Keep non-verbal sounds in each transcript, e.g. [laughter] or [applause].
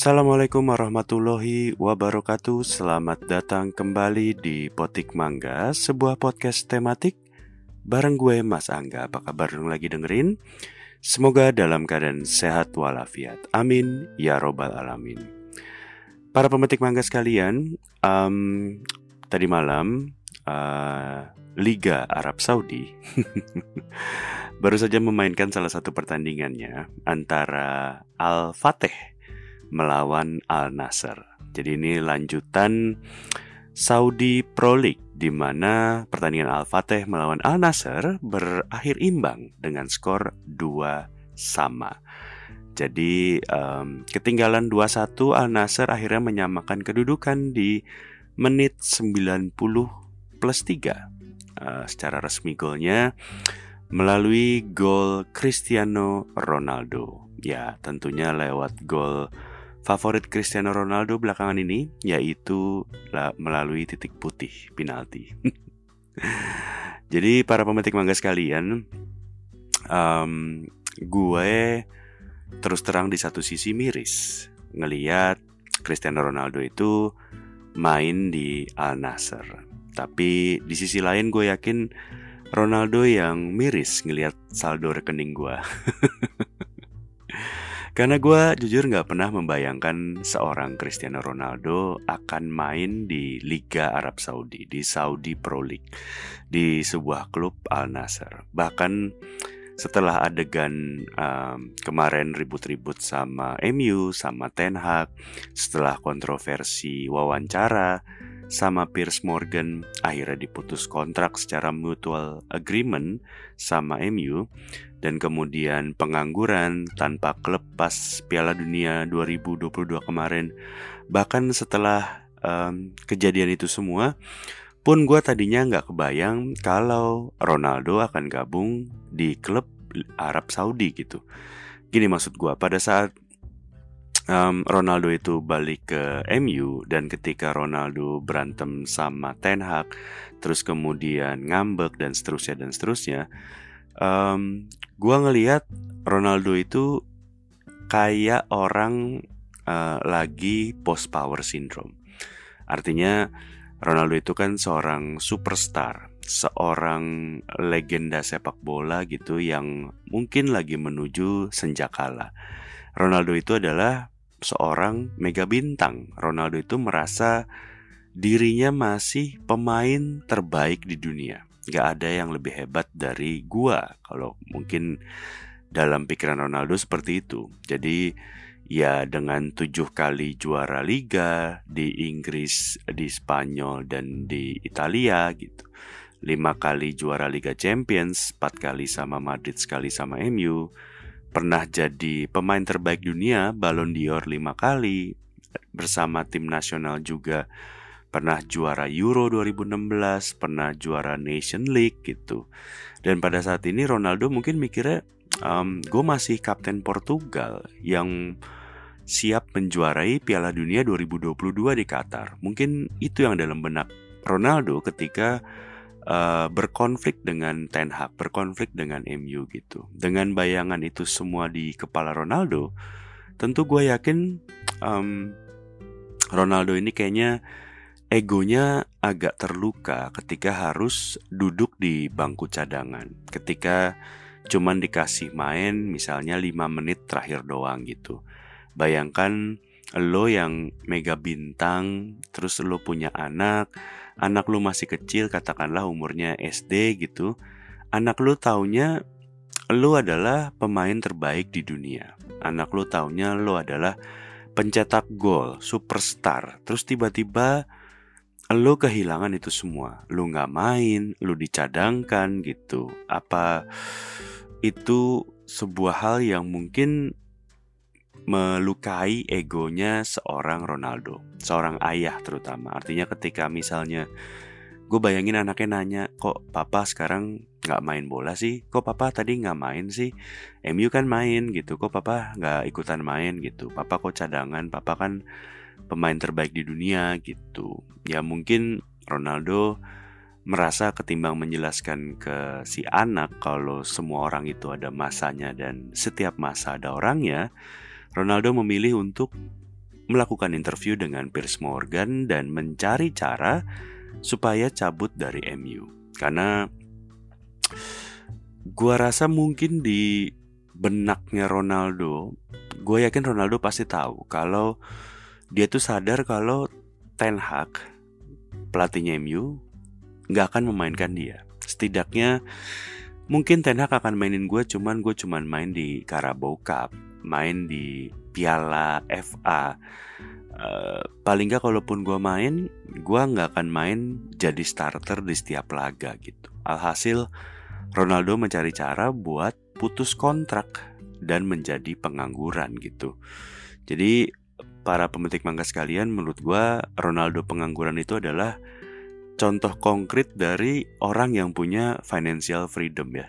Assalamualaikum warahmatullahi wabarakatuh. Selamat datang kembali di Potik Mangga Sebuah podcast tematik. Bareng gue Mas Angga Apa kabar dong lagi dengerin? Semoga dalam keadaan sehat walafiat. Amin Ya Robbal Alamin. Para pemetik mangga sekalian um, Tadi malam uh, Liga Arab Saudi [laughs] Baru saja memainkan salah satu pertandingannya Antara Al-Fateh melawan Al Nasser. Jadi ini lanjutan Saudi Pro League di mana pertandingan Al Fateh melawan Al Nasser berakhir imbang dengan skor 2 sama. Jadi um, ketinggalan 2-1 Al Nasser akhirnya menyamakan kedudukan di menit 90 plus 3. Uh, secara resmi golnya melalui gol Cristiano Ronaldo. Ya, tentunya lewat gol favorit Cristiano Ronaldo belakangan ini yaitu melalui titik putih penalti. [laughs] Jadi para pemetik mangga sekalian, um, gue terus terang di satu sisi miris ngeliat Cristiano Ronaldo itu main di Al Nassr. Tapi di sisi lain gue yakin Ronaldo yang miris ngeliat saldo rekening gue. [laughs] Karena gue jujur gak pernah membayangkan seorang Cristiano Ronaldo akan main di Liga Arab Saudi, di Saudi Pro League, di sebuah klub Al Nassr. Bahkan setelah adegan um, kemarin ribut-ribut sama MU, sama Ten Hag, setelah kontroversi wawancara sama Piers Morgan akhirnya diputus kontrak secara mutual agreement sama MU dan kemudian pengangguran tanpa klub pas Piala Dunia 2022 kemarin. Bahkan setelah um, kejadian itu semua, pun gue tadinya nggak kebayang kalau Ronaldo akan gabung di klub Arab Saudi gitu. Gini maksud gue, pada saat um, Ronaldo itu balik ke MU dan ketika Ronaldo berantem sama Ten Hag, terus kemudian ngambek dan seterusnya dan seterusnya, um, gue ngelihat Ronaldo itu kayak orang uh, lagi post power syndrome. Artinya Ronaldo itu kan seorang superstar, seorang legenda sepak bola gitu yang mungkin lagi menuju senjakala. Ronaldo itu adalah seorang mega bintang. Ronaldo itu merasa dirinya masih pemain terbaik di dunia gak ada yang lebih hebat dari gua. Kalau mungkin dalam pikiran Ronaldo seperti itu. Jadi ya dengan tujuh kali juara liga di Inggris di Spanyol dan di Italia gitu. Lima kali juara Liga Champions empat kali sama Madrid sekali sama MU pernah jadi pemain terbaik dunia Ballon d'Or lima kali. Bersama tim nasional juga pernah juara Euro 2016, pernah juara Nation League gitu. Dan pada saat ini Ronaldo mungkin mikirnya, um, gue masih kapten Portugal yang siap menjuarai Piala Dunia 2022 di Qatar. Mungkin itu yang dalam benak Ronaldo ketika uh, berkonflik dengan Ten Hag, berkonflik dengan MU gitu. Dengan bayangan itu semua di kepala Ronaldo, tentu gue yakin um, Ronaldo ini kayaknya egonya agak terluka ketika harus duduk di bangku cadangan. Ketika cuman dikasih main misalnya 5 menit terakhir doang gitu. Bayangkan lo yang mega bintang, terus lo punya anak, anak lo masih kecil katakanlah umurnya SD gitu. Anak lo taunya lo adalah pemain terbaik di dunia. Anak lo taunya lo adalah pencetak gol, superstar. Terus tiba-tiba lo kehilangan itu semua. Lo nggak main lo dicadangkan gitu. Apa itu sebuah hal yang mungkin melukai egonya seorang Ronaldo seorang ayah terutama. Artinya ketika misalnya gue bayangin anaknya nanya kok papa sekarang nggak main bola sih? Kok papa tadi nggak main sih? MU kan main gitu. Kok papa nggak ikutan main gitu? Papa kok cadangan? Papa kan pemain terbaik di dunia gitu. Ya mungkin Ronaldo merasa ketimbang menjelaskan ke si anak kalau semua orang itu ada masanya dan setiap masa ada orangnya, Ronaldo memilih untuk melakukan interview dengan Piers Morgan dan mencari cara supaya cabut dari MU. Karena gua rasa mungkin di benaknya Ronaldo, gue yakin Ronaldo pasti tahu kalau dia tuh sadar kalau Ten Hag pelatihnya MU nggak akan memainkan dia. Setidaknya mungkin Ten Hag akan mainin gue, cuman gue cuman main di Carabao Cup, main di Piala FA. Uh, eh, paling nggak kalaupun gue main, gue nggak akan main jadi starter di setiap laga gitu. Alhasil Ronaldo mencari cara buat putus kontrak dan menjadi pengangguran gitu. Jadi para pemetik mangga sekalian, menurut gue Ronaldo pengangguran itu adalah contoh konkret dari orang yang punya financial freedom ya.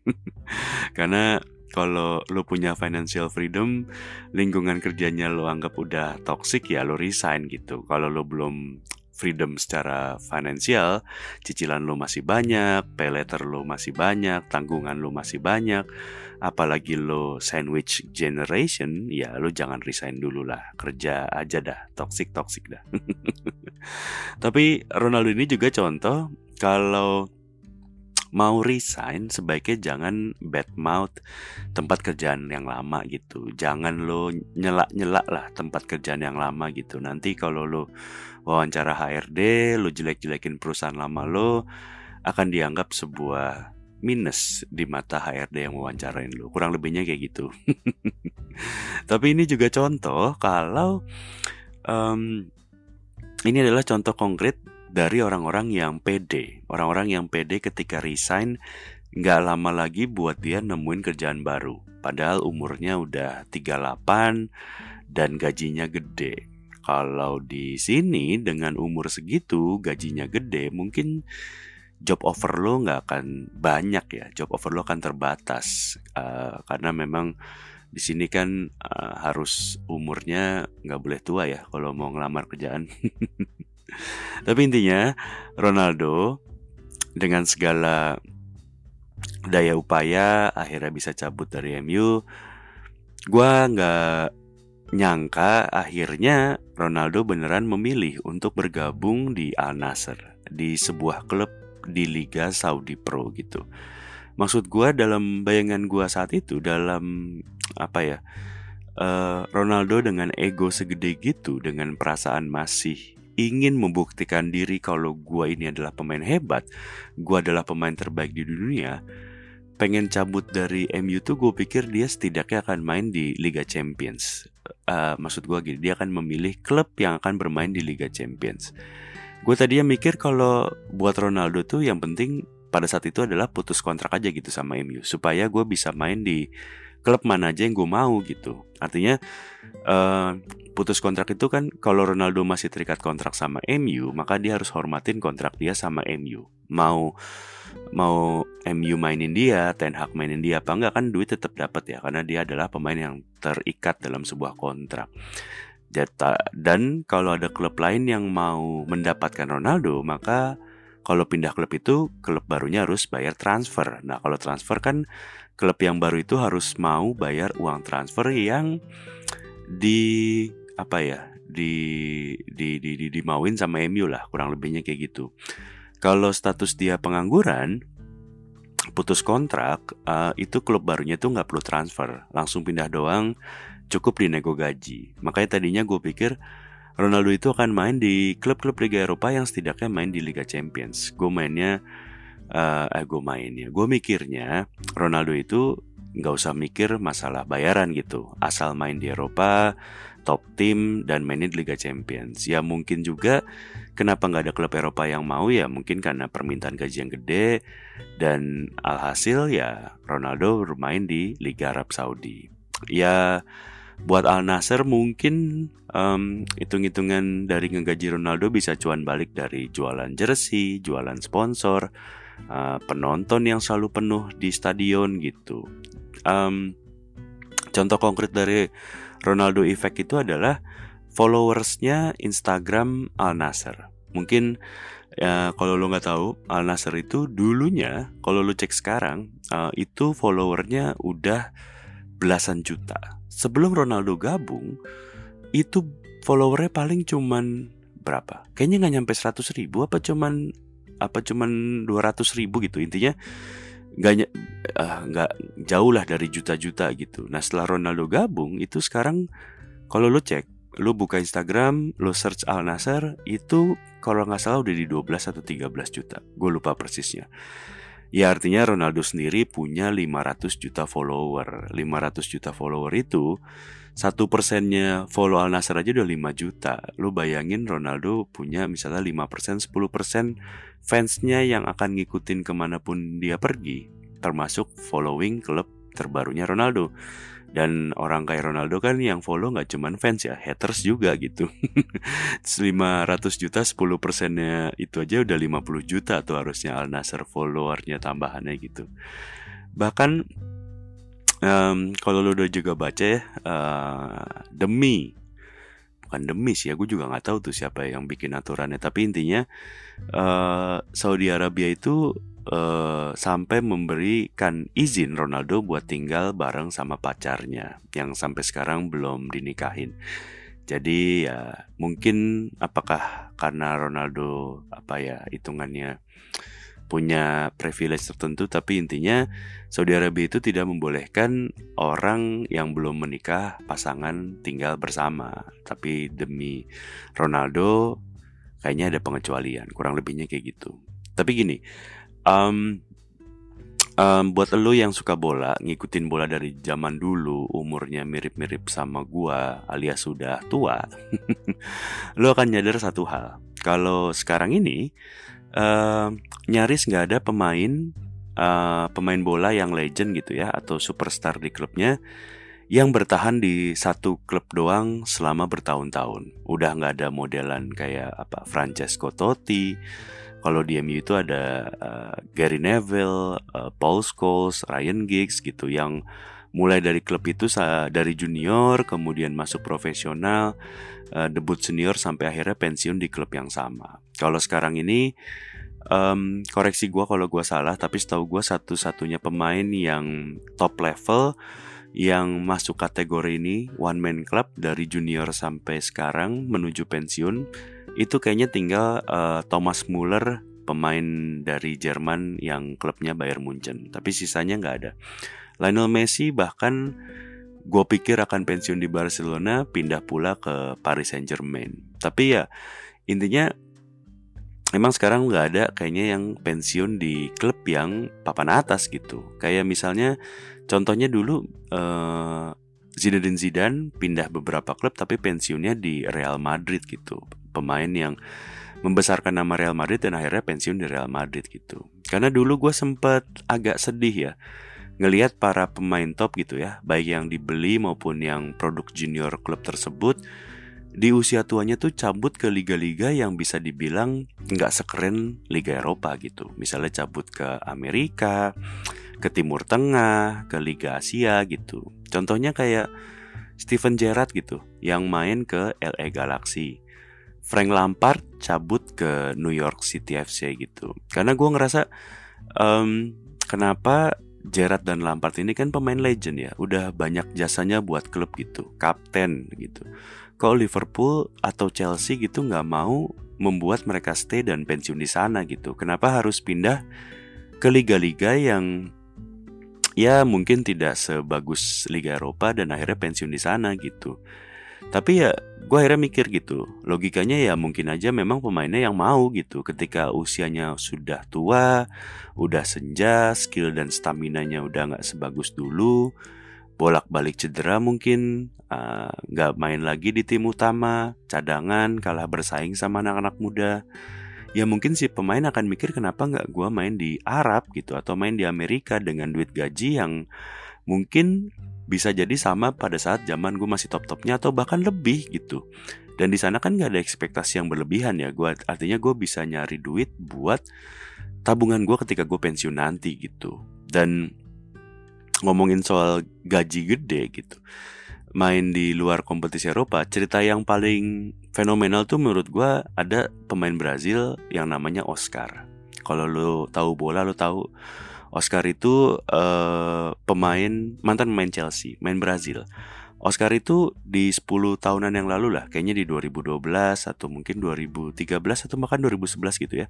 [laughs] Karena kalau lo punya financial freedom, lingkungan kerjanya lo anggap udah toxic ya lo resign gitu. Kalau lo belum freedom secara finansial, cicilan lo masih banyak, pay letter lo masih banyak, tanggungan lo masih banyak, apalagi lo sandwich generation, ya lo jangan resign dulu lah, kerja aja dah, toxic toxic dah. [laughs] Tapi Ronaldo ini juga contoh kalau mau resign sebaiknya jangan bad mouth tempat kerjaan yang lama gitu jangan lo nyelak nyelak lah tempat kerjaan yang lama gitu nanti kalau lo wawancara HRD lo jelek jelekin perusahaan lama lo akan dianggap sebuah minus di mata HRD yang wawancarain lo kurang lebihnya kayak gitu [laughs] tapi ini juga contoh kalau um, ini adalah contoh konkret dari orang-orang yang pede. Orang-orang yang pede ketika resign nggak lama lagi buat dia nemuin kerjaan baru. Padahal umurnya udah 38 dan gajinya gede. Kalau di sini dengan umur segitu gajinya gede mungkin job offer lo nggak akan banyak ya. Job offer lo akan terbatas uh, karena memang di sini kan uh, harus umurnya nggak boleh tua ya kalau mau ngelamar kerjaan. [laughs] Tapi intinya Ronaldo dengan segala daya upaya akhirnya bisa cabut dari MU. Gua nggak nyangka akhirnya Ronaldo beneran memilih untuk bergabung di Al Nassr di sebuah klub di Liga Saudi Pro gitu. Maksud gue dalam bayangan gue saat itu dalam apa ya uh, Ronaldo dengan ego segede gitu dengan perasaan masih ingin membuktikan diri kalau gue ini adalah pemain hebat, gue adalah pemain terbaik di dunia, pengen cabut dari MU tuh gue pikir dia setidaknya akan main di Liga Champions. Uh, maksud gue gini, dia akan memilih klub yang akan bermain di Liga Champions. Gue tadinya mikir kalau buat Ronaldo tuh yang penting pada saat itu adalah putus kontrak aja gitu sama MU supaya gue bisa main di klub mana aja yang gue mau gitu. Artinya uh, putus kontrak itu kan kalau Ronaldo masih terikat kontrak sama MU, maka dia harus hormatin kontrak dia sama MU. Mau mau MU mainin dia, Ten Hag mainin dia apa enggak kan duit tetap dapat ya karena dia adalah pemain yang terikat dalam sebuah kontrak. Dan kalau ada klub lain yang mau mendapatkan Ronaldo, maka kalau pindah klub itu klub barunya harus bayar transfer. Nah, kalau transfer kan klub yang baru itu harus mau bayar uang transfer yang di apa ya di di di, di dimauin sama MU lah kurang lebihnya kayak gitu. Kalau status dia pengangguran, putus kontrak, uh, itu klub barunya tuh nggak perlu transfer, langsung pindah doang, cukup dinego gaji. Makanya tadinya gue pikir Ronaldo itu akan main di klub-klub Liga Eropa yang setidaknya main di Liga Champions. Gue mainnya, uh, eh gue mainnya, gue mikirnya Ronaldo itu nggak usah mikir masalah bayaran gitu, asal main di Eropa, top tim dan mainin Liga Champions. Ya mungkin juga kenapa nggak ada klub Eropa yang mau ya mungkin karena permintaan gaji yang gede dan alhasil ya Ronaldo bermain di Liga Arab Saudi. Ya buat Al Nasser mungkin um, hitung-hitungan dari ngegaji Ronaldo bisa cuan balik dari jualan jersey, jualan sponsor, uh, penonton yang selalu penuh di stadion gitu. Um, contoh konkret dari Ronaldo Effect itu adalah followersnya Instagram Al Nasser. Mungkin ya kalau lo nggak tahu Al Nasser itu dulunya kalau lo cek sekarang uh, itu followernya udah belasan juta. Sebelum Ronaldo gabung itu followernya paling cuman berapa? Kayaknya nggak nyampe 100 ribu apa cuman apa cuman 200 ribu gitu intinya nggak uh, nggak jauh lah dari juta-juta gitu. Nah setelah Ronaldo gabung itu sekarang kalau lo cek lo buka Instagram, lo search Al Nasser itu kalau nggak salah udah di 12 atau 13 juta. Gue lupa persisnya. Ya artinya Ronaldo sendiri punya 500 juta follower. 500 juta follower itu satu persennya follow Al Nasser aja udah 5 juta. Lu bayangin Ronaldo punya misalnya 5 persen, 10 persen fansnya yang akan ngikutin ke mana pun dia pergi, termasuk following klub terbarunya Ronaldo. Dan orang kayak Ronaldo kan yang follow nggak cuman fans ya, haters juga gitu. [laughs] 500 juta 10 persennya itu aja udah 50 juta tuh harusnya Al Nasser followernya tambahannya gitu. Bahkan um, kalau lo udah juga baca ya uh, demi bukan demi sih ya gue juga nggak tahu tuh siapa yang bikin aturannya tapi intinya uh, Saudi Arabia itu uh, sampai memberikan izin Ronaldo buat tinggal bareng sama pacarnya yang sampai sekarang belum dinikahin. Jadi ya mungkin apakah karena Ronaldo apa ya hitungannya punya privilege tertentu tapi intinya Saudi Arabia itu tidak membolehkan orang yang belum menikah pasangan tinggal bersama. Tapi demi Ronaldo kayaknya ada pengecualian kurang lebihnya kayak gitu. Tapi gini um, um, buat lo yang suka bola ngikutin bola dari zaman dulu umurnya mirip-mirip sama gua alias sudah tua [laughs] lo akan nyadar satu hal kalau sekarang ini uh, nyaris nggak ada pemain uh, pemain bola yang legend gitu ya atau superstar di klubnya yang bertahan di satu klub doang selama bertahun-tahun. Udah nggak ada modelan kayak apa Francesco Totti. Kalau di MU itu ada uh, Gary Neville, uh, Paul Scholes, Ryan Giggs gitu yang mulai dari klub itu dari junior kemudian masuk profesional, uh, debut senior sampai akhirnya pensiun di klub yang sama. Kalau sekarang ini um, koreksi gue kalau gue salah tapi setahu gue satu-satunya pemain yang top level yang masuk kategori ini one man club dari junior sampai sekarang menuju pensiun itu kayaknya tinggal uh, Thomas Muller pemain dari Jerman yang klubnya Bayern Munchen tapi sisanya nggak ada Lionel Messi bahkan gue pikir akan pensiun di Barcelona pindah pula ke Paris Saint Germain tapi ya intinya Emang sekarang nggak ada kayaknya yang pensiun di klub yang papan atas gitu. Kayak misalnya contohnya dulu uh, Zinedine Zidane pindah beberapa klub tapi pensiunnya di Real Madrid gitu. Pemain yang membesarkan nama Real Madrid dan akhirnya pensiun di Real Madrid gitu. Karena dulu gue sempet agak sedih ya ngelihat para pemain top gitu ya, baik yang dibeli maupun yang produk junior klub tersebut di usia tuanya tuh cabut ke liga-liga yang bisa dibilang nggak sekeren Liga Eropa gitu. Misalnya cabut ke Amerika, ke Timur Tengah, ke Liga Asia gitu. Contohnya kayak Steven Gerrard gitu, yang main ke LA Galaxy. Frank Lampard cabut ke New York City FC gitu. Karena gue ngerasa um, kenapa Gerrard dan Lampard ini kan pemain legend ya, udah banyak jasanya buat klub gitu, kapten gitu kalau Liverpool atau Chelsea gitu nggak mau membuat mereka stay dan pensiun di sana gitu. Kenapa harus pindah ke liga-liga yang ya mungkin tidak sebagus Liga Eropa dan akhirnya pensiun di sana gitu. Tapi ya gue akhirnya mikir gitu, logikanya ya mungkin aja memang pemainnya yang mau gitu. Ketika usianya sudah tua, udah senja, skill dan stamina-nya udah nggak sebagus dulu, bolak-balik cedera mungkin eh, nggak uh, main lagi di tim utama cadangan kalah bersaing sama anak-anak muda ya mungkin si pemain akan mikir kenapa nggak gue main di Arab gitu atau main di Amerika dengan duit gaji yang mungkin bisa jadi sama pada saat zaman gue masih top-topnya atau bahkan lebih gitu. Dan di sana kan nggak ada ekspektasi yang berlebihan ya. Gue artinya gue bisa nyari duit buat tabungan gue ketika gue pensiun nanti gitu. Dan ngomongin soal gaji gede gitu main di luar kompetisi Eropa cerita yang paling fenomenal tuh menurut gue ada pemain Brazil yang namanya Oscar. Kalau lo tahu bola lo tahu Oscar itu uh, pemain mantan pemain Chelsea main Brazil Oscar itu di 10 tahunan yang lalu lah, kayaknya di 2012 atau mungkin 2013 atau bahkan 2011 gitu ya.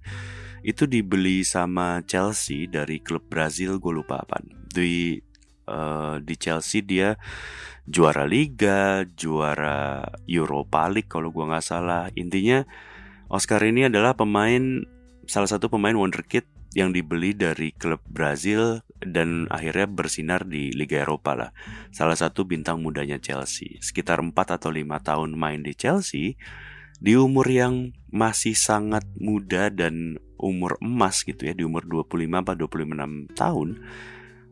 Itu dibeli sama Chelsea dari klub Brazil, gue lupa apa. Di uh, di Chelsea dia juara Liga, juara Europa League kalau gue nggak salah. Intinya Oscar ini adalah pemain salah satu pemain wonderkid yang dibeli dari klub Brazil dan akhirnya bersinar di Liga Eropa lah. Salah satu bintang mudanya Chelsea. Sekitar 4 atau 5 tahun main di Chelsea, di umur yang masih sangat muda dan umur emas gitu ya, di umur 25 atau 26 tahun,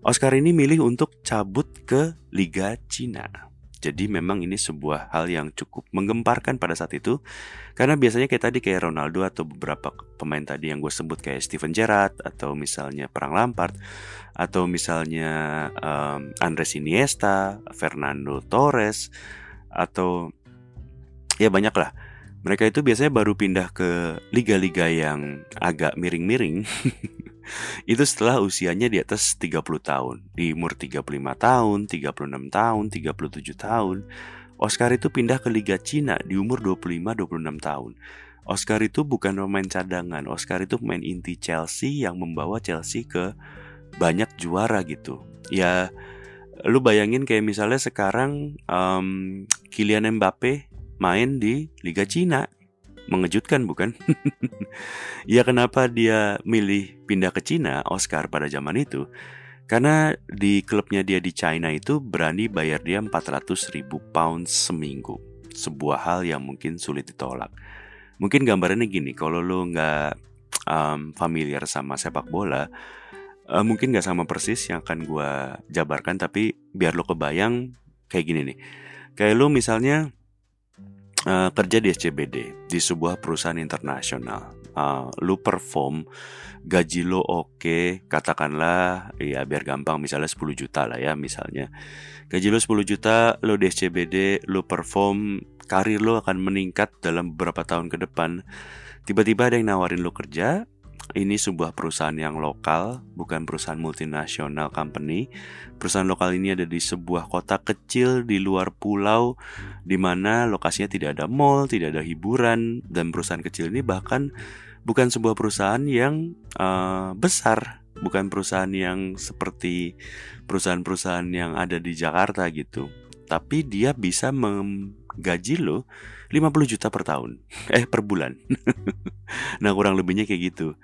Oscar ini milih untuk cabut ke Liga Cina. Jadi memang ini sebuah hal yang cukup menggemparkan pada saat itu. Karena biasanya kayak tadi kayak Ronaldo atau beberapa pemain tadi yang gue sebut kayak Steven Gerrard Atau misalnya Perang Lampard Atau misalnya um, Andres Iniesta, Fernando Torres Atau ya banyak lah. Mereka itu biasanya baru pindah ke liga-liga yang agak miring-miring [laughs] itu setelah usianya di atas 30 tahun. Di umur 35 tahun, 36 tahun, 37 tahun. Oscar itu pindah ke Liga Cina di umur 25-26 tahun. Oscar itu bukan pemain cadangan, Oscar itu pemain inti Chelsea yang membawa Chelsea ke banyak juara gitu. Ya, lu bayangin kayak misalnya sekarang um, Kylian Mbappe main di Liga Cina Mengejutkan bukan? [laughs] ya kenapa dia milih pindah ke Cina, Oscar pada zaman itu? Karena di klubnya dia di China itu berani bayar dia 400 ribu pound seminggu. Sebuah hal yang mungkin sulit ditolak. Mungkin gambarannya gini, kalau lo nggak um, familiar sama sepak bola, uh, mungkin nggak sama persis yang akan gue jabarkan, tapi biar lo kebayang kayak gini nih. Kayak lo misalnya uh, kerja di SCBD di sebuah perusahaan internasional. Uh, lu perform gaji lo oke okay, katakanlah ya biar gampang misalnya 10 juta lah ya misalnya gaji lo 10 juta lo di SCBD lo perform karir lo akan meningkat dalam beberapa tahun ke depan tiba-tiba ada yang nawarin lo kerja ini sebuah perusahaan yang lokal, bukan perusahaan multinasional company. Perusahaan lokal ini ada di sebuah kota kecil di luar pulau, di mana lokasinya tidak ada mall, tidak ada hiburan, dan perusahaan kecil ini bahkan bukan sebuah perusahaan yang uh, besar, bukan perusahaan yang seperti perusahaan-perusahaan yang ada di Jakarta gitu. Tapi dia bisa menggaji lo 50 juta per tahun. [laughs] Eh per bulan. [laughs] Nah kurang lebihnya kayak gitu.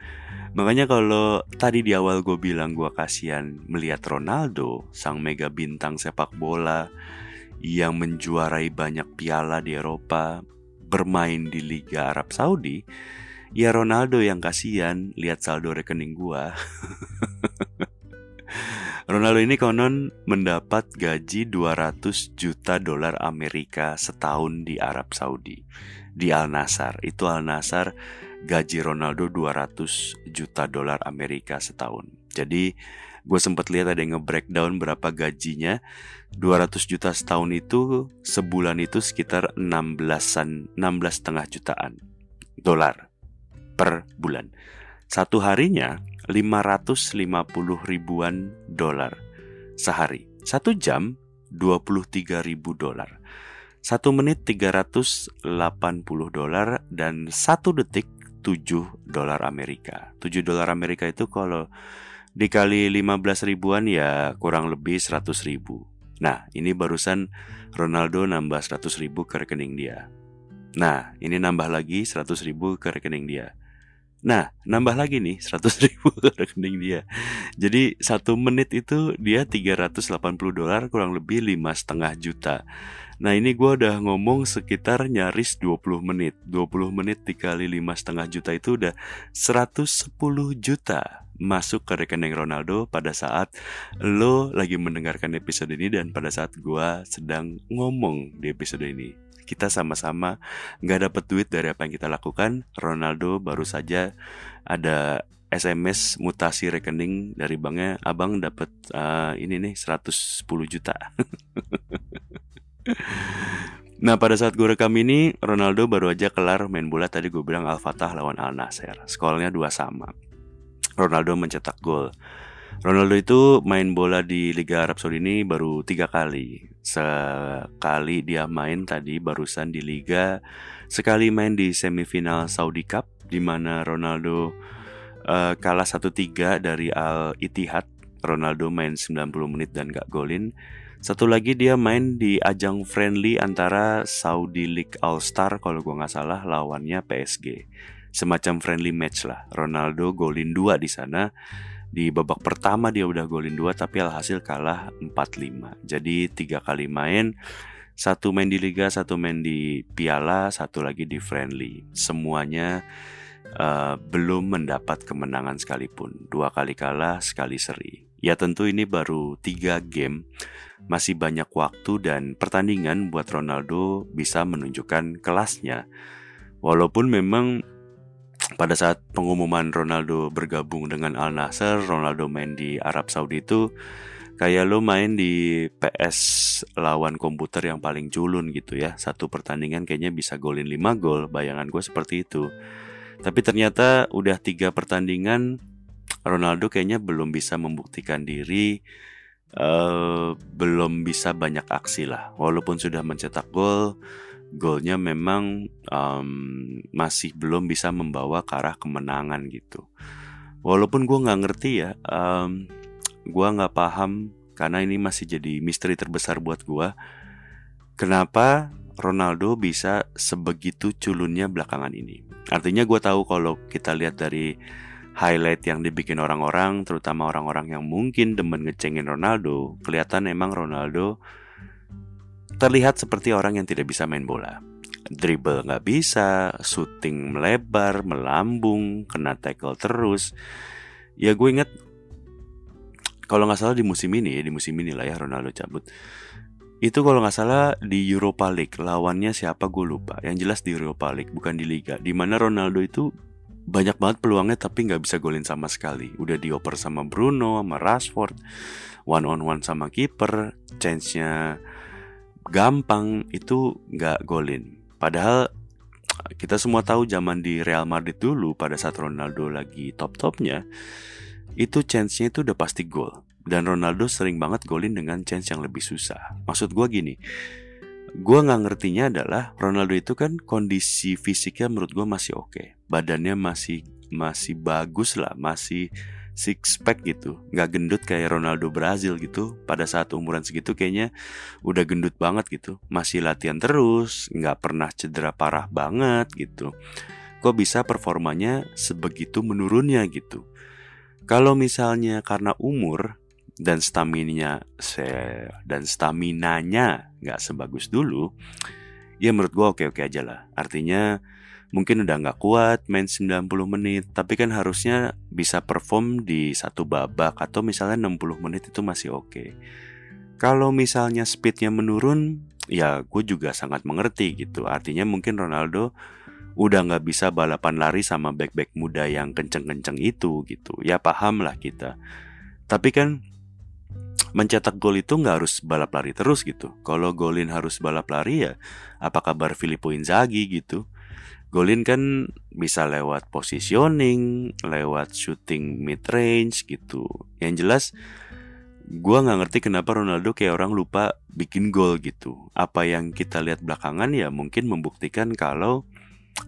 Makanya kalau tadi di awal gue bilang gue kasihan melihat Ronaldo Sang mega bintang sepak bola Yang menjuarai banyak piala di Eropa Bermain di Liga Arab Saudi Ya Ronaldo yang kasihan. Lihat saldo rekening gue [laughs] Ronaldo ini konon mendapat gaji 200 juta dolar Amerika setahun di Arab Saudi. Di Al Nassr, itu Al Nassr gaji Ronaldo 200 juta dolar Amerika setahun. Jadi gue sempat lihat ada yang nge-breakdown berapa gajinya 200 juta setahun itu sebulan itu sekitar 16-an 16 setengah jutaan dolar per bulan satu harinya 550 ribuan dolar sehari. Satu jam 23 ribu dolar. Satu menit 380 dolar dan satu detik 7 dolar Amerika. 7 dolar Amerika itu kalau dikali 15 ribuan ya kurang lebih 100 ribu. Nah ini barusan Ronaldo nambah 100 ribu ke rekening dia. Nah ini nambah lagi 100 ribu ke rekening dia. Nah, nambah lagi nih 100 ribu [laughs] rekening dia. Jadi satu menit itu dia 380 dolar kurang lebih lima setengah juta. Nah ini gue udah ngomong sekitar nyaris 20 menit 20 menit dikali lima setengah juta itu udah 110 juta masuk ke rekening Ronaldo pada saat lo lagi mendengarkan episode ini dan pada saat gue sedang ngomong di episode ini kita sama-sama nggak dapat duit dari apa yang kita lakukan. Ronaldo baru saja ada SMS mutasi rekening dari banknya, abang dapat uh, ini nih 110 juta. [laughs] nah pada saat gue rekam ini, Ronaldo baru aja kelar main bola tadi gue bilang Al Fatah lawan Al Nasser. Skornya dua sama. Ronaldo mencetak gol. Ronaldo itu main bola di Liga Arab Saudi ini baru tiga kali. Sekali dia main tadi barusan di Liga, sekali main di semifinal Saudi Cup di mana Ronaldo uh, kalah 1-3 dari Al Ittihad. Ronaldo main 90 menit dan gak golin. Satu lagi dia main di ajang friendly antara Saudi League All Star kalau gua nggak salah lawannya PSG. Semacam friendly match lah. Ronaldo golin dua di sana di babak pertama dia udah golin dua tapi alhasil kalah 4-5 jadi tiga kali main satu main di liga satu main di piala satu lagi di friendly. Semuanya uh, belum mendapat kemenangan sekalipun. Dua kali kalah sekali seri. Ya tentu ini baru tiga game. Masih banyak waktu dan pertandingan buat Ronaldo bisa menunjukkan kelasnya. Walaupun memang pada saat pengumuman Ronaldo bergabung dengan Al Nassr, Ronaldo main di Arab Saudi itu kayak lo main di PS lawan komputer yang paling culun gitu ya. Satu pertandingan kayaknya bisa golin 5 gol, bayangan gue seperti itu. Tapi ternyata udah tiga pertandingan Ronaldo kayaknya belum bisa membuktikan diri, uh, belum bisa banyak aksi lah. Walaupun sudah mencetak gol, golnya memang um, masih belum bisa membawa ke arah kemenangan gitu. Walaupun gue nggak ngerti ya, um, gue nggak paham karena ini masih jadi misteri terbesar buat gue. Kenapa Ronaldo bisa sebegitu culunnya belakangan ini? Artinya gue tahu kalau kita lihat dari highlight yang dibikin orang-orang, terutama orang-orang yang mungkin demen ngecengin Ronaldo, kelihatan emang Ronaldo terlihat seperti orang yang tidak bisa main bola. Dribble nggak bisa, shooting melebar, melambung, kena tackle terus. Ya gue inget kalau nggak salah di musim ini ya di musim ini lah ya Ronaldo cabut. Itu kalau nggak salah di Europa League lawannya siapa gue lupa. Yang jelas di Europa League bukan di Liga. Di mana Ronaldo itu banyak banget peluangnya tapi nggak bisa golin sama sekali. Udah dioper sama Bruno, sama Rashford, one on one sama kiper, chance-nya gampang itu nggak golin. Padahal kita semua tahu zaman di Real Madrid dulu pada saat Ronaldo lagi top-topnya itu chance-nya itu udah pasti gol. Dan Ronaldo sering banget golin dengan chance yang lebih susah. Maksud gue gini, gue nggak ngertinya adalah Ronaldo itu kan kondisi fisiknya menurut gue masih oke, okay. badannya masih masih bagus lah, masih six pack gitu. Nggak gendut kayak Ronaldo Brazil gitu. Pada saat umuran segitu kayaknya udah gendut banget gitu. Masih latihan terus nggak pernah cedera parah banget gitu. Kok bisa performanya sebegitu menurunnya gitu? Kalau misalnya karena umur dan staminanya se dan staminanya nggak sebagus dulu ya menurut gue oke oke aja lah. Artinya mungkin udah nggak kuat main 90 menit tapi kan harusnya bisa perform di satu babak atau misalnya 60 menit itu masih oke. Okay. kalau misalnya speednya menurun ya gue juga sangat mengerti gitu. Artinya mungkin Ronaldo udah nggak bisa balapan lari sama back-back muda yang kenceng-kenceng itu gitu. Ya paham lah kita. Tapi kan mencetak gol itu nggak harus balap lari terus gitu. Kalau golin harus balap lari ya apa kabar Filippo Inzaghi gitu Golin kan bisa lewat positioning, lewat shooting mid range gitu. Yang jelas gue nggak ngerti kenapa Ronaldo kayak orang lupa bikin gol gitu. Apa yang kita lihat belakangan ya mungkin membuktikan kalau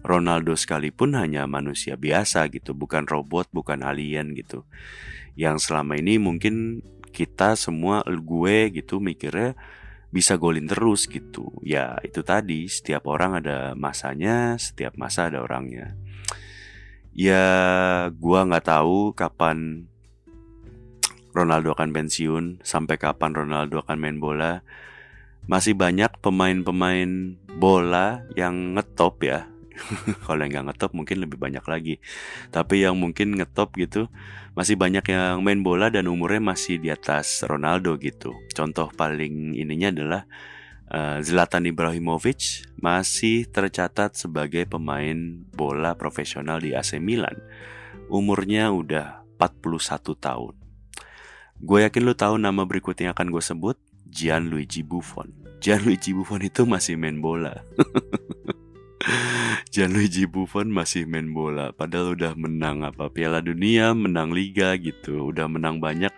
Ronaldo sekalipun hanya manusia biasa gitu, bukan robot, bukan alien gitu. Yang selama ini mungkin kita semua gue gitu mikirnya bisa golin terus gitu. Ya itu tadi setiap orang ada masanya, setiap masa ada orangnya. Ya gua nggak tahu kapan Ronaldo akan pensiun, sampai kapan Ronaldo akan main bola. Masih banyak pemain-pemain bola yang ngetop ya [laughs] kalau yang nggak ngetop mungkin lebih banyak lagi tapi yang mungkin ngetop gitu masih banyak yang main bola dan umurnya masih di atas Ronaldo gitu. Contoh paling ininya adalah uh, Zlatan Ibrahimovic masih tercatat sebagai pemain bola profesional di AC Milan. Umurnya udah 41 tahun. Gue yakin lu tahu nama berikutnya akan gue sebut Gianluigi Buffon. Gianluigi Buffon itu masih main bola [laughs] [laughs] Gianluigi Buffon masih main bola padahal udah menang apa Piala Dunia, menang Liga gitu, udah menang banyak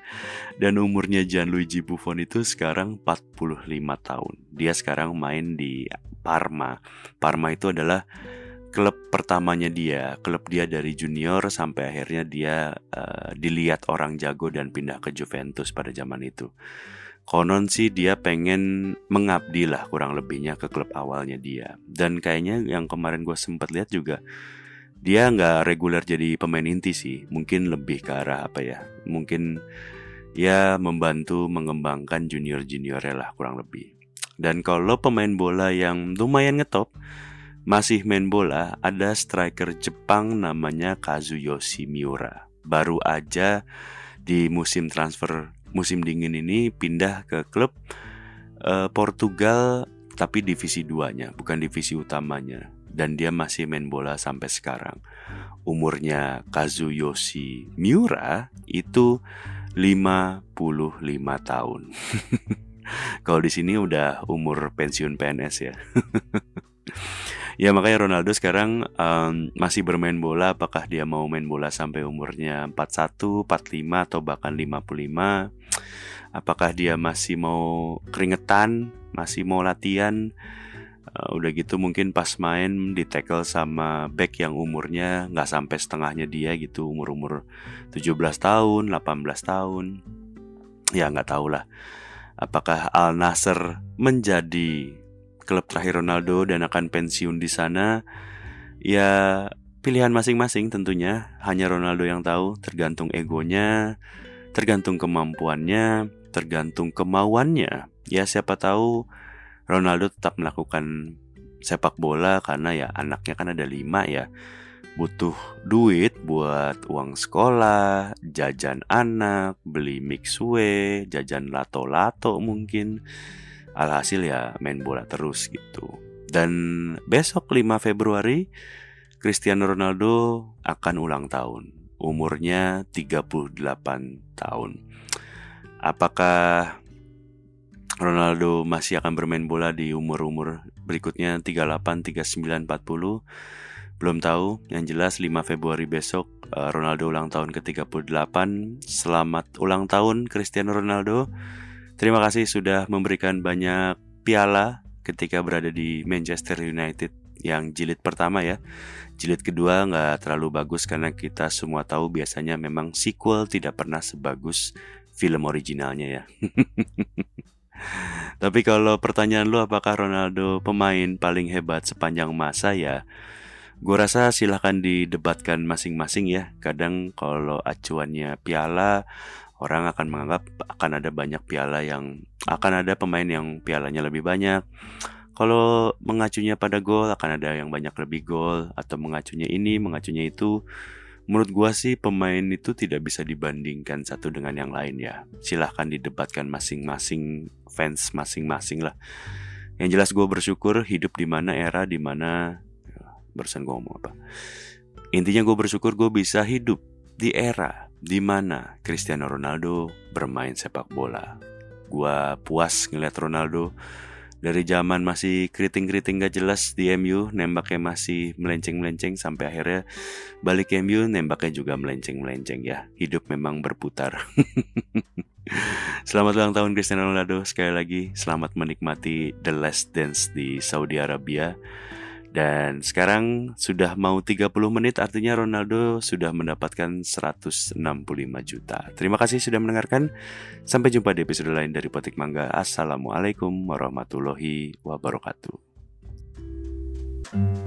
dan umurnya Gianluigi Buffon itu sekarang 45 tahun. Dia sekarang main di Parma. Parma itu adalah klub pertamanya dia, klub dia dari junior sampai akhirnya dia uh, dilihat orang jago dan pindah ke Juventus pada zaman itu konon sih dia pengen mengabdi lah kurang lebihnya ke klub awalnya dia. Dan kayaknya yang kemarin gue sempat lihat juga dia nggak reguler jadi pemain inti sih. Mungkin lebih ke arah apa ya mungkin ya membantu mengembangkan junior juniornya lah kurang lebih. Dan kalau pemain bola yang lumayan ngetop masih main bola ada striker Jepang namanya Kazuyoshi Miura. Baru aja di musim transfer musim dingin ini pindah ke klub uh, Portugal tapi divisi 2-nya, bukan divisi utamanya. Dan dia masih main bola sampai sekarang. Umurnya Kazuyoshi Miura itu 55 tahun. [laughs] Kalau di sini udah umur pensiun PNS ya. [laughs] ya makanya Ronaldo sekarang um, masih bermain bola. Apakah dia mau main bola sampai umurnya 41, 45 atau bahkan 55 apakah dia masih mau keringetan masih mau latihan? Uh, udah gitu mungkin pas main di tackle sama back yang umurnya nggak sampai setengahnya dia gitu umur-umur 17 tahun 18 tahun. Ya nggak tahu lah. Apakah Al Nasser menjadi klub terakhir Ronaldo dan akan pensiun di sana, ya pilihan masing-masing tentunya. Hanya Ronaldo yang tahu, tergantung egonya, tergantung kemampuannya, tergantung kemauannya. Ya siapa tahu Ronaldo tetap melakukan sepak bola karena ya anaknya kan ada lima ya butuh duit buat uang sekolah, jajan anak, beli mixue, jajan lato-lato mungkin alhasil ya main bola terus gitu. Dan besok 5 Februari Cristiano Ronaldo akan ulang tahun. Umurnya 38 tahun. Apakah Ronaldo masih akan bermain bola di umur-umur berikutnya? 38, 39, 40 belum tahu, yang jelas 5 Februari besok eh, Ronaldo ulang tahun ke-38 Selamat ulang tahun Cristiano Ronaldo Terima kasih sudah memberikan banyak piala ketika berada di Manchester United yang jilid pertama ya. Jilid kedua nggak terlalu bagus karena kita semua tahu biasanya memang sequel tidak pernah sebagus film originalnya ya. [laughs] Tapi kalau pertanyaan lu apakah Ronaldo pemain paling hebat sepanjang masa ya? Gue rasa silahkan didebatkan masing-masing ya. Kadang kalau acuannya piala orang akan menganggap akan ada banyak piala yang akan ada pemain yang pialanya lebih banyak. Kalau mengacunya pada gol akan ada yang banyak lebih gol atau mengacunya ini, mengacunya itu. Menurut gua sih pemain itu tidak bisa dibandingkan satu dengan yang lain ya. Silahkan didebatkan masing-masing fans masing-masing lah. Yang jelas gue bersyukur hidup di mana era di mana ya, barusan gue ngomong apa. Intinya gue bersyukur gue bisa hidup di era di mana Cristiano Ronaldo bermain sepak bola. Gua puas ngeliat Ronaldo dari zaman masih keriting-keriting gak jelas di MU, nembaknya masih melenceng-melenceng sampai akhirnya balik ke MU, nembaknya juga melenceng-melenceng ya. Hidup memang berputar. [laughs] selamat ulang tahun Cristiano Ronaldo sekali lagi. Selamat menikmati The Last Dance di Saudi Arabia. Dan sekarang sudah mau 30 menit artinya Ronaldo sudah mendapatkan 165 juta. Terima kasih sudah mendengarkan. Sampai jumpa di episode lain dari Potik Mangga. Assalamualaikum warahmatullahi wabarakatuh. thank you